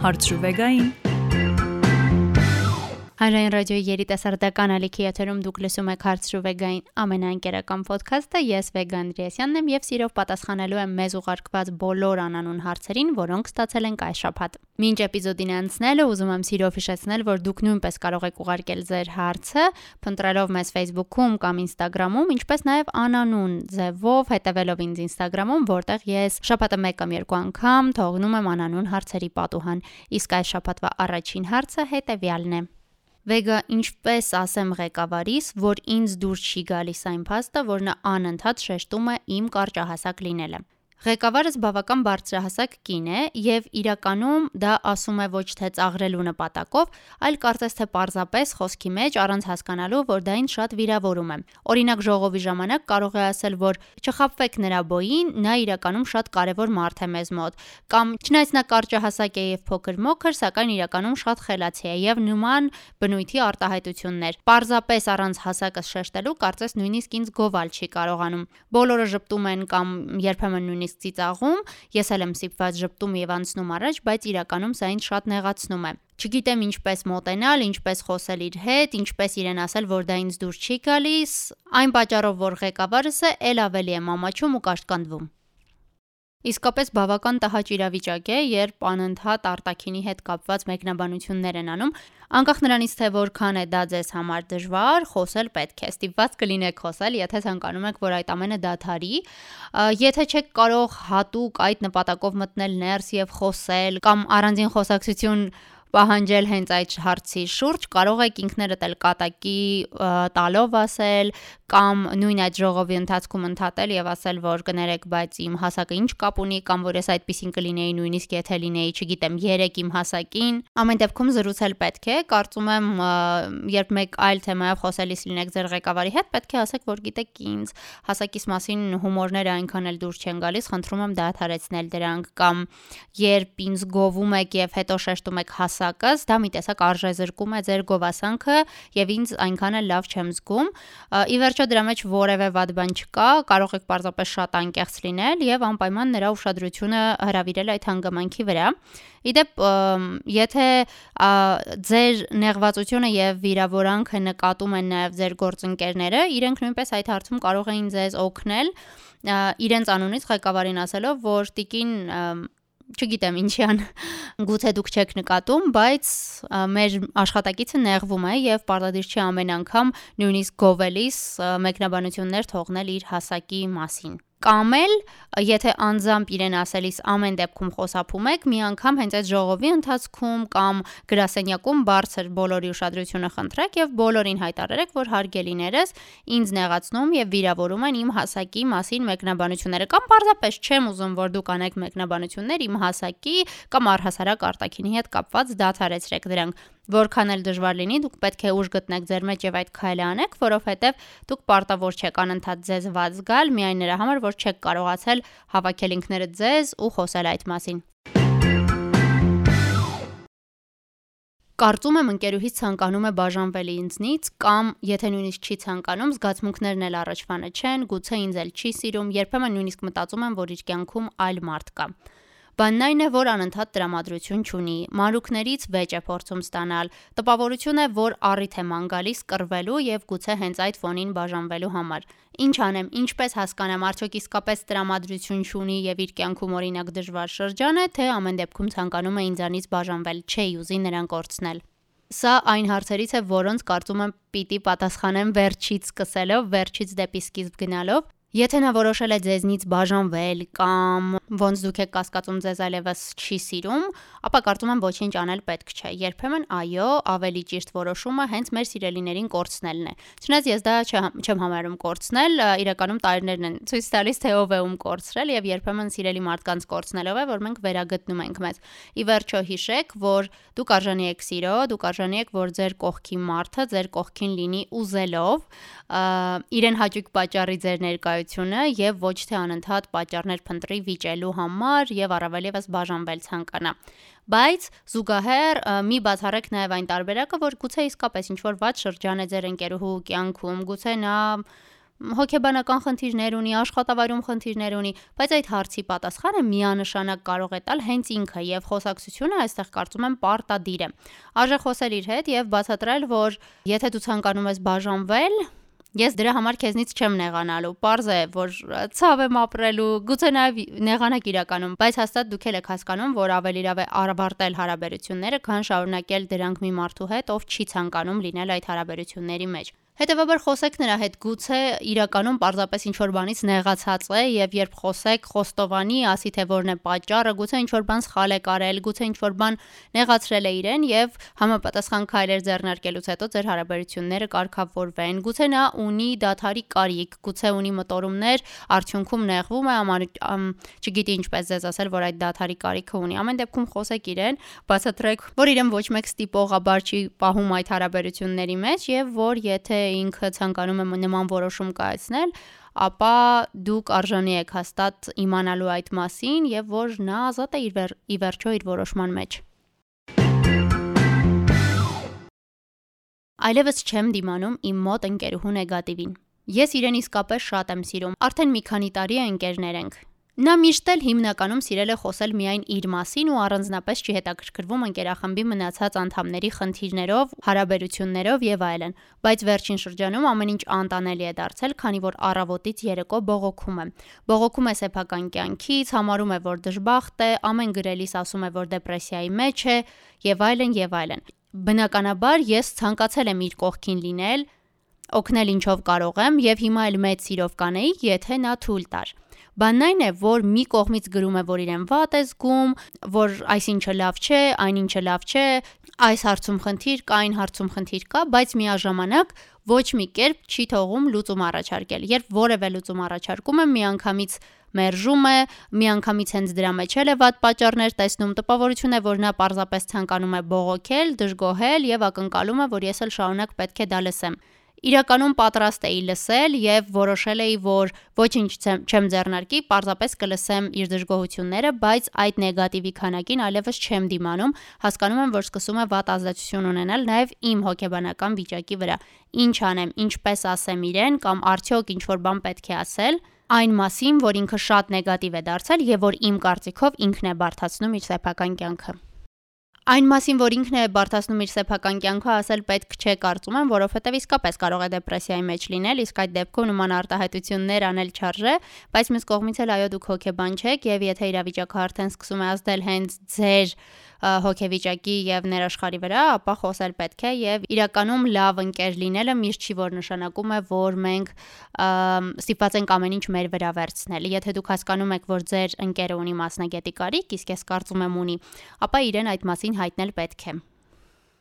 Հարցրուվեգային Հանրային ռադիոյի երիտասարդական ալիքի եթերում դուք լսում եք հարցրու վեգային ամենաընկերական ոդքասթը։ Ես Վեգան Անդրեասյանն եմ եւ սիրով պատասխանելու եմ մեզ ուղարկված բոլոր անանուն հարցերին, որոնք ստացել ենք այս շաբաթ։ Մինչ էպիզոդին անցնելը ուզում եմ սիրով հիշեցնել, որ դուք նույնպես կարող եք ուղարկել ձեր հարցը, փնտրելով մեզ Facebook-ում կամ Instagram-ում, ինչպես նաեւ անանուն ձևով հետևելով ինձ Instagram-ում, որտեղ ես շաբաթը 1 կամ 2 անգամ թողնում եմ անանուն հարցերի պատուհան։ Իսկ այս շաբաթվա առաջին հարցը հետեւյալն է. Վեգա ինչպես ասեմ ղեկավարիս, որ ինձ դուրս չի գալիս այն փաստը, որ նա անընդհատ շեշտում է իմ կարճահասակ լինելը։ Ղեկավարս բավական բարձրահասակ կին է եւ իրականում դա ասում է ոչ թե ծաղրելու նպատակով, այլ կարծես թե պարզապես խոսքի մեջ առանց հասկանալու, որ դա ինձ շատ վիրավորում է։ Օրինակ ժողովի ժամանակ կարող է ասել, որ չխապվեք նրա բոյին, նա իրականում շատ կարևոր մարդ է մեզ մոտ, կամ չնայած նա կարճահասակ է եւ փոքր մոքր, սակայն իրականում շատ խելացի է եւ նման բնույթի արտահայտություններ։ Պարզապես առանց հասակը շեշտելու կարծես նույնիսկ ինձ գովալ չի կարողանում։ Բոլորը ճպտում են կամ երբեմն նույնիսկ նույնիսկ ծիծաղում, ես էլ եմ սիպված ճպտում եւ անցնում առաջ, բայց իրականում սա ինձ շատ նեղացնում է։ Չգիտեմ ինչպես մոտենալ, ինչպես խոսել իր հետ, ինչպես իրեն ասել, որ դա ինձ դուր չի գալիս, այն պատճառով, որ ղեկավարս է, ել ավելի եմ ամաչում ու կաշկանդվում։ Իսկապես բավական տհաճ իրավիճակ է, երբ անընդհատ արտակինի հետ կապված մեկնաբանություններ են անում, անկախ նրանից թե որքան է դա ձեզ համար դժվար, խոսել պետք է։ Ստիպված կլինեք խոսել, եթե ցանկանում եք, որ այդ ամենը դադարի։ Եթե չեք կարող հատուկ այդ նպատակով մտնել ներս եւ խոսել կամ առանձին խոսակցություն պահանջել հենց այդ հարցի շուրջ, կարող եք ինքներդ էլ կատակի տալով ասել կամ նույն այդ ժողովի ընթացքում ընդհատել եւ ասել, որ կներեք, բայց իմ հասակը ինչ կապ ունի կամ որ ես այդպեսին կլինեի նույնիսկ եթե լինեի, չգիտեմ, 3 իմ հասակին։ Ամեն դեպքում զրուցել պետք է։ Կարծում եմ, երբ մեկ այլ թեմայով խոսելիս լինեք ձեր ղեկավարի հետ, պետք է ասեք, որ գիտեք ինձ հասակիս մասին հումորները այնքան էլ դուրս չեն գալիս, խնդրում եմ դադարեցնել դրանք կամ երբ ինձ գովում եք եւ հետո շեշտում եք հաս տեսակս, դա մի տեսակ արժեզրկում է ձեր գովասանքը եւ ինձ այնքան էլ լավ չեմ զգում։ Ի վերջո դրա մեջ որևէ վատ բան չկա, կարող եք պարզապես շատ անկեղծ լինել եւ անպայման նրա ուշադրությունը հրավիրել այդ հանգամանքի վրա։ Իդեպ եթե ձեր նեղվածությունը եւ վիրավորանքը նկատում են նաեւ ձեր գործընկերները, իրենք նույնպես այդ հարցում կարող էին ձեզ օգնել իրենց անունից ղեկավարին ասելով, որ տիկին չգիտեմ ինչյան գուցե դուք չեք նկատում, բայց մեր աշխատակիցը նեղվում է եւ պարտադիր չի ամեն անգամ նույնիսկ գովելիս մեկնաբանություններ թողնել իր հասակի մասին կամ էլ եթե անձամբ իրեն ասելիս ամեն դեպքում խոսափում եք, մի անգամ հենց այդ ժողովի ընթացքում կամ գրասենյակում բարձր բոլորի ուշադրությունը խնդրեք եւ բոլորին հայտարարեք, որ հարգելիներս ինձ նեղացնում եւ վիրավորում են իմ հասակի մասին մեկնաբանությունները կամ պարզապես չեմ ուզում, որ դուք անեք մեկնաբանություններ իմ հասակի կամ առհասարակ արտակինի հետ կապված դադարեցրեք դրանք Որքան էլ դժվար լինի, դուք պետք է ուժ գտնեք ձեր մեջ եւ այդ քայլը անեք, որովհետեւ դուք պարտավոր չեք անընդհատ ձեզ ված զգալ միայն նրա համար, որ չեք կարողացել հավաքել ինքներդ ձեզ ու խոսել այդ մասին։ Կարծում եմ ընկերուհիս ցանկանում է բաժանվել ինձնից կամ եթե նույնիսկ չի ցանկանում, զգացմունքներն էլ առաջվանը չեն, գուցե ինձ էլ չի սիրում, երբեմն նույնիսկ մտածում եմ, որ իր կյանքում այլ մարդ կա։ Բանն այն է, որ անընդհատ տրամադրություն չունի։ Մանրուքներից վեճ է փորձում ստանալ։ Տպավորություն է, որ առիթ է ման գալիս կռվելու եւ գուցե հենց այդ ֆոնին բաժանվելու համար։ Ինչ անեմ, ինչպես հասկանամ, արդյոք իսկապես տրամադրություն չունի եւ իր կյանքում օրինակ դժվար շրջան է, թե ամեն դեպքում ցանկանում է ինձանից բաժանվել, չէի ուզի նրան կորցնել։ Սա այն հարցերից է, որոնց կարծում եմ պիտի պատասխանեմ վերջից սկսելով, վերջից դեպի սկիզբ գնալով, Եթե նա որոշել է ձեզնից բաժանվել կամ ոնց դուք եք կասկածում ձեզ այլևս չի սիրում, ապա կարծում եմ ոչինչ անել պետք չէ։ Երբեմն այո, ավելի ճիշտ որոշումը հենց մեր սիրելիներին կորցնելն է։ Չնայած ես դա չեմ համարում կորցնել, իրականում տարիներն են ցույց տալիս թե ով է ում կորցրել եւ երբեմն սիրելի մարդկանց կորցնելով է, որ մենք վերագտնում ենք մեզ։ Ի վերջո հիշեք, որ դուք արժանի եք սիրո, դուք արժանի եք, որ ձեր կողքի մարդը ձեր կողքին լինի ուզելով, իրեն հաճույք պատճառի ձեր ներկայ ներկայությունը եւ ոչ թե անընդհատ պատճառներ փնտրի վիճելու համար եւ առավել եւս բաժանվել ցանկանա։ Բայց զուգահեռ մի բացառեք նաեւ այն տարբերակը, որ գուցե իսկապես ինչ որ ված շրջան է ձեր ընկերուհու կյանքում, գուցե նա հոգեբանական խնդիրներ ունի, աշխատավայրում խնդիրներ ունի, բայց այդ հարցի պատասխանը միանշանակ կարող է տալ հենց ինքը եւ խոսակցությունը այստեղ կարծում եմ պարտադիր է։ Արժե խոսել իր հետ եւ բացատրել, որ եթե դու ցանկանում ես բաժանվել, Ես դրա համար քեզնից չեմ նեղանալու։ Պարզ է, որ ցավ եմ ապրելու, գուցե նաև նեղանակ իրականում, բայց հաստատ դուք եք հասկանում, որ ավելի լավ է արվարտել հարաբերությունները, քան շարունակել դրանք մի մարդու հետ, ով չի ցանկանում լինել այդ հարաբերությունների մեջ։ Հետևաբար խոսեք նրա հետ, գուցե իրականում պարզապես ինչ որ բանից նեղացած է եւ երբ խոսեք, խոստովանի, ասի թե որն է պատճառը, գուցե ինչ որ բան սխալ է կարել, գուցե ինչ որ բան նեղացրել է իրեն եւ համապատասխան քայլեր ձեռնարկելուց հետո ձեր հարաբերությունները կարգավորվեն։ Գուցե նա ունի դաթարի կարիք, գուցե ունի մտորումներ, արդյունքում նեղվում է, աման, չգիտի ինչպես ձեզ ասել, որ այդ դաթարի կարիքը ունի։ Ամեն դեպքում խոսեք իրեն, բացատրեք, որ իրեն ոչ մեկ ստիպողաբար չի պահում այդ հարաբերությունների մեջ եւ որ եթե ինքը ցանկանում է նման որոշում կայացնել, ապա դուք արժանի եք հաստատ իմանալու այդ մասին եւ որ նա ազատ է իր վեր, ի վերջո իր որոշման մեջ։ Այլևս չեմ դիմանում իմ մոտ ընկերուհու նեգատիվին։ Ես իրեն իսկապես շատ եմ սիրում։ Արդեն մի քանի տարի է ընկերներ ենք։ Նա միշտ էլ հիմնականում սիրել է խոսել միայն իր մասին ու առանձնապես չի հետաքրքրվում ընկերախմբի մնացած անդամների խնդիրներով, հարաբերություններով եւ այլն, բայց վերջին շրջանում ամեն ինչ անտանելի է դարձել, քանի որ առավոտից երեկո բողոքում է։ Բողոքում է սեփական կյանքից, համարում է, որ դժբախտ է, ամեն գրելիս ասում է, որ դեպրեսիայի մեջ է եւ այլն եւ այլն։ Բնականաբար ես ցանկացել եմ իր կողքին լինել, օգնել ինչով կարող եմ եւ հիմա էլ մեծ սիրով կանեի, եթե նա թույլ տար։ Բանն այն է, որ մի կողմից գրում է, որ իրեն վատ է զգում, որ այսինչը լավ չէ, այնինչը լավ չէ, այս հարցում խնդիր կա, այն հարցում խնդիր կա, բայց միաժամանակ ոչ մի կերպ չի թողում լուծում առաջարկել։ Երբ որևէ լուծում առաջարկում է, միանգամից մերժում է, միանգամից հենց դրա մեջ էլ է վատ պատճառներ տեսնում, տպավորություն է, որ նա պարզապես ցանկանում է բողոքել, դժգոհել եւ ակնկալում է, որ ես էլ շարունակ պետք է դա լսեմ իրականում պատրաստ էի լսել եւ որոշել էի, որ ոչինչ չեմ ձեռնարկի, պարզապես կլսեմ իր դժգոհությունները, բայց այդ նեգատիվի քանակին այլևս չեմ դիմանում, հասկանում եմ, որ սկսում է վատ ազդեցություն ունենալ նաեւ իմ հոգեբանական վիճակի վրա։ Ինչ անեմ, ինչպես ասեմ իրեն կամ արդյոք ինչ որ բան պետք է ասել այն մասին, որ ինքը շատ նեգատիվ է դարձել եւ որ իմ կարծիքով ինքն է բարթացնում իր սեփական կյանքը։ Այն մասին, որ ինքն է բարթացնում իր սեփական կյանքը, ասել պետք չէ կարծում եմ, որովհետև իսկապես կարող է դեպրեսիայի մեջ լինել, իսկ այդ դեպքում նման արտահայտություններ անել չարժե, բայց մյուս կողմից էլ այո դուք հոգեբան չեք եւ եթե իրավիճակը արդեն սկսում է ազդել հենց ձեր հոգեվիճակի եւ ներաշխարի վրա, ապա խոսել պետք է եւ իրականում լավ ընկեր լինելը միշտ չի որ նշանակում է, որ մենք ստիպված ենք ամեն ինչ մեր վրա վերցնել։ Եթե դուք հասկանում եք, որ ձեր ընկերը ունի մասնագետի կարիք, իսկ ես կարծում եմ ունի, ապա իրեն այդ մասին հայտնել պետք է։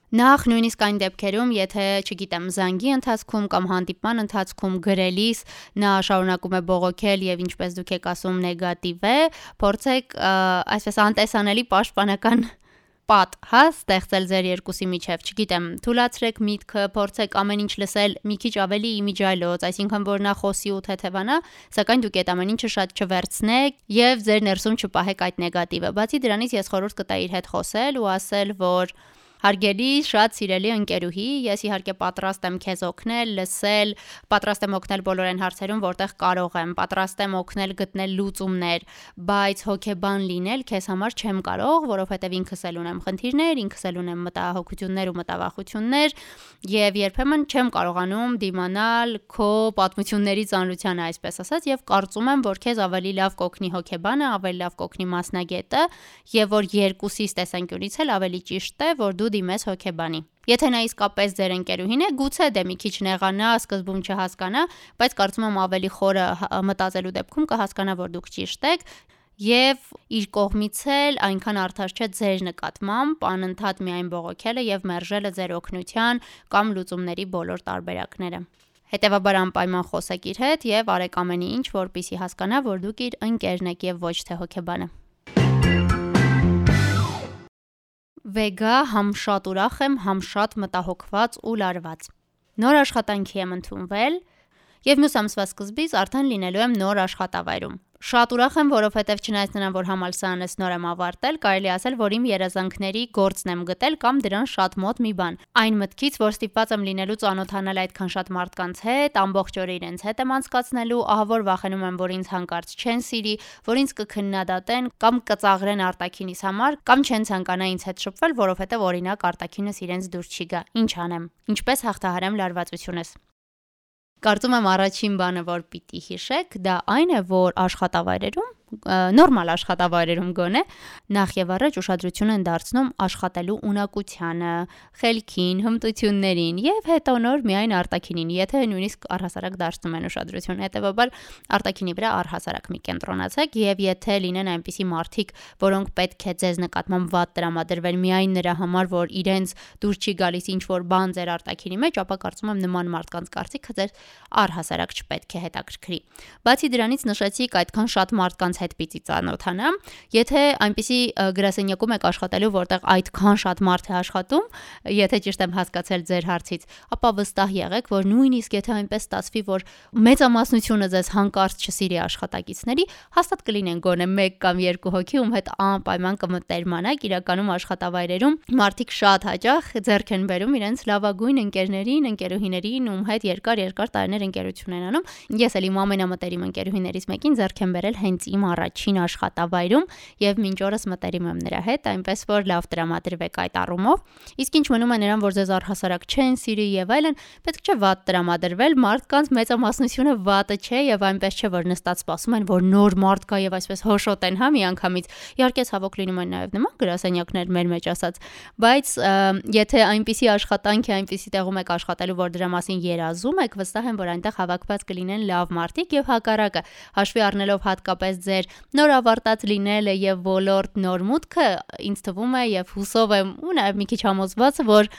Նախ նույնիսկ այն դեպքերում, եթե, չգիտեմ, զանգի ընթացքում կամ հանդիպման ընթացքում գրելիս նա շարունակում է բողոքել եւ ինչպես դուք եք ասում նեգատիվ է, փորձեք այսպես անտեսանելի պաշտպանական պատ, հա, ստեղծել ձեր երկուսի միջև, չգիտեմ, թույլատրեք միտքը, փորձեք ամեն ինչ լսել մի քիչ ավելի իմիջայլոց, այսինքն որ նա խոսի ու թեթևանա, սակայն դուք այդ ամեն ինչը շատ չվերցնեք եւ ձեր ներսում չպահեք այդ նեգատիվը։ Բացի դրանից ես խորհուրդ կտայի իր հետ խոսել ու ասել, որ Հարգելի, շատ սիրելի ընկերուհի, ես իհարկե պատրաստ եմ քեզ օգնել, լսել, պատրաստ եմ օգնել բոլոր այն հարցերում, որտեղ կարող եմ, պատրաստ եմ օգնել գտնել լուծումներ, բայց հոգեբան լինել քեզ համար չեմ կարող, որովհետև ինքս էլ ունեմ խնդիրներ, ինքս էլ ունեմ մտահոգություններ ու մտավախություններ, եւ երբեմն չեմ կարողանում դիմանալ քո պատմությունների ծանրությանը, այսպես ասած, եւ կարծում եմ, որ քեզ ավելի լավ կօգնի հոգեբանը, ավելի լավ կօգնի մասնագետը, եւ որ երկուսիս տեսանկյունից էլ ավելի ճիշտ է, որ դու դու դիմես հոգեբանի։ Եթե նա իսկապես ձեր ընկերուհին է, գուցե դե մի քիչ նեղանա, սկզբում չհասկանա, բայց կարծում եմ ավելի խորը մտածելու դեպքում կհասկանա, որ դուք ճիշտ եք եւ իր կողմից էլ այնքան արդար չէ ձեր նկատմամբ անընդհատ միայն բողոքելը եւ մերժելը ձեր օգնության կամ լուծումների բոլոր տարբերակները։ Հետևաբար անպայման խոսեք իր հետ եւ արեք ամեն ինչ, որպիսի հասկանա, որ դուք իր ընկերն եք եւ ոչ թե հոգեբանը։ Վեգա համ շատ ուրախ եմ, համ շատ մտահոգված ու լարված։ Նոր աշխատանքի եմ ընդունվել եւ մյուս ամսվա սկզբից արդեն լինելու եմ նոր աշխատավայրում։ Շատ ուրախ եմ, որովհետև չնայած նրան, որ համալսարանս նոր եմ ավարտել, կարելի ասել, որ իմ երազանքների գործն եմ գտել կամ դրան շատ մոտ մի բան։ Այն մտքից, որ ստիպված եմ լինելու ծանոթանալ այդքան շատ մարդկանց հետ, ամբողջ օրը իրենց հետ եմ անցկացնելու, ահա որ վախենում եմ, որ ինձ հանկարծ չեն սիրի, որ ինձ կքննադատեն կամ կծաղրեն արտակինիս համար, կամ չեն ցանկանա ինձ հետ շփվել, որովհետև օրինակ արտակինս իրենց դուր չի գա։ Ինչ անեմ։ Ինչպես հաղթահարեմ լարվածությունս։ Կարծում եմ առաջին բանը, որ պիտի հիշեք, դա այն է, որ աշխատավայրերում նորմալ աշխատավայրերում գոնե նախ եւ առաջ ուշադրություն են դարձնում աշխատելու ունակությանը, խելքին, հմտություններին եւ հետո նոր միայն արտակինին, եթե նույնիսկ առհասարակ դարձնում են ուշադրություն։ Հետեւաբար արտակինի վրա առհասարակ մի կենտրոնացեք եւ եթե լինեն այնպիսի մարդիկ, որոնք պետք է ձեզ նկատմամբ վատ տրամադրվեն միայն նրա համար, որ իրենց դուր չի գալիս ինչ որ բան ձեր արտակինի մեջ, ապա կարծում եմ նման մարդկանց կարծիքը ձեր առհասարակ չպետք է հետաքրքրի։ Բացի դրանից նշեցիք այդքան շատ մարդկանց հետ պիտի ծանոթանամ։ Եթե այնպիսի գրասենյակում եք աշխատելու, որտեղ այդքան շատ մարդ է աշխատում, եթե ճիշտ եմ հասկացել ձեր հարցից, ապա վստահ եղեք, որ նույնիսկ եթե այնպես ստացվի, որ մեծամասնությունը ձեզ հանկարծ չսիրի աշխատակիցների, հաստատ կլինեն գոնե 1 կամ 2 հոգի, ում հետ անպայման կմտերմանաք իրականում աշխատավայրերում մարդիկ շատ հաճախ ձեռք են բերում իրենց լավագույն ընկերներին, ընկերուհիներին, ում հետ երկար-երկար տարիներ ընկերություն են անում։ Ես էլ իմ ամենամտերիմ ընկերուհիներից մեկին ձեռք եմ բերել հենց իմ առաջին աշխատավայրում եւ մինչ օրս մտերիմ եմ նրա հետ, այնպես որ լավ տրամադրվեք այդ առումով։ Իսկ ինչ մնում է նրան, որ ձեզ առհասարակ չեն սիրի եւ այլն, պետք չէ վատ տրամադրվել, մարդկանց մեծամասնությունը վատը չէ եւ այնպես չէ, որ նստած սպասում են, որ նոր մարդ գա եւ այսպես հոշոտ են հա միանգամից։ Իհարկե ցավոք լինում են նաեւ նման գրասենյակներ մեր մեջ ասած, բայց եթե այնպիսի աշխատանք է, այնպիսի տեղում եք աշխատելու, որ դրա մասին երազում եք, վստահ եմ, որ այնտեղ հավաքված կլինեն լավ մարդիկ եւ հակառակը, հաշվի առնելով հատկապես ձեր նոր ավարտած լինելը եւ ոլորտ նոր մուտքը ինձ թվում է եւ հուսով եմ ու նաեւ մի քիչ համոզված որ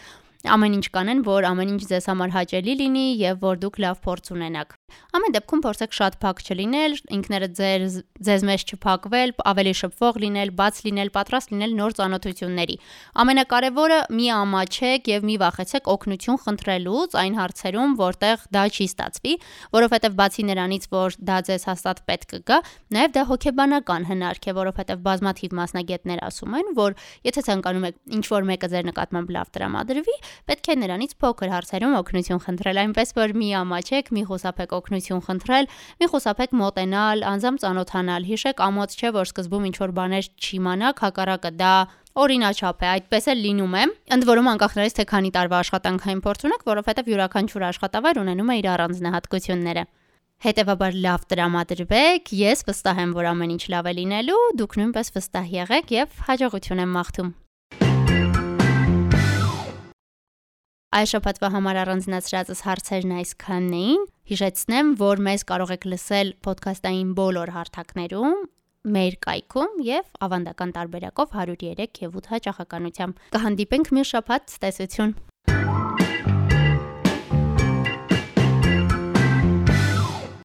ամեն ինչ կանեն, որ ամեն ինչ ձեզ համար հաճելի լինի եւ որ դուք լավ փորձ ունենաք։ Ամեն դեպքում փորձեք շատ փակ չլինել, ինքներդ ձեր ձեզ մեջ չփակվել, ավելի շփվող լինել, բաց լինել, պատրաստ լինել նոր ծանոթությունների։ Ամենակարևորը՝ մի ամաչեք եւ մի վախեցեք օգնություն խնդրելուց այն հարցերում, որտեղ դա չի ստացվի, որովհետեւ բացի նրանից, որ դա ձեզ հաստատ պետք կգա, նաեւ դա հոգեբանական հնարք է, որովհետեւ բազմաթիվ մասնագետներ ասում են, որ եթե ցանկանում եք ինչ որ մեկը ձեր նկատմամբ լավ տրամադրվի, պետք է նրանից փոքր հարցերում օգնություն խնդրել, այնպես որ մի ամաչեք, մի խուսափեք օգնություն խնդրել, մի խուսափեք մոտենալ, անձամբ ծանոթանալ։ Հիշեք, ամոթ չէ, որ սկզբում ինչ որ բաներ չիմանաք, հակառակը դա օրինաչափ է, այդպես էլ լինում է։ Ընդ որում անկախ նրանից թե քանի տարվա աշխատանքային փորձ ունեք, որովհետև յուրաքանչյուր աշխատավայր ունենում է իր առանձնահատկությունները։ Հետևաբար լավ տրամադրվեք, ես վստահ եմ, որ ամեն ինչ լավ է լինելու, դուք նույնպես վստահ եղեք եւ հաջողություն եմ մաղթում։ Այս շաբաթվա համար առանձնացրածս հարցերն այսքանն էին։ Հիշեցնեմ, որ մեզ կարող եք լսել ոդքասթային բոլոր հարթակներում, մեր կայքում եւ ավանդական տարբերակով 103 եւ 8 հաճախականությամբ։ Կհանդիպենք մի շաբաթ, տեսություն։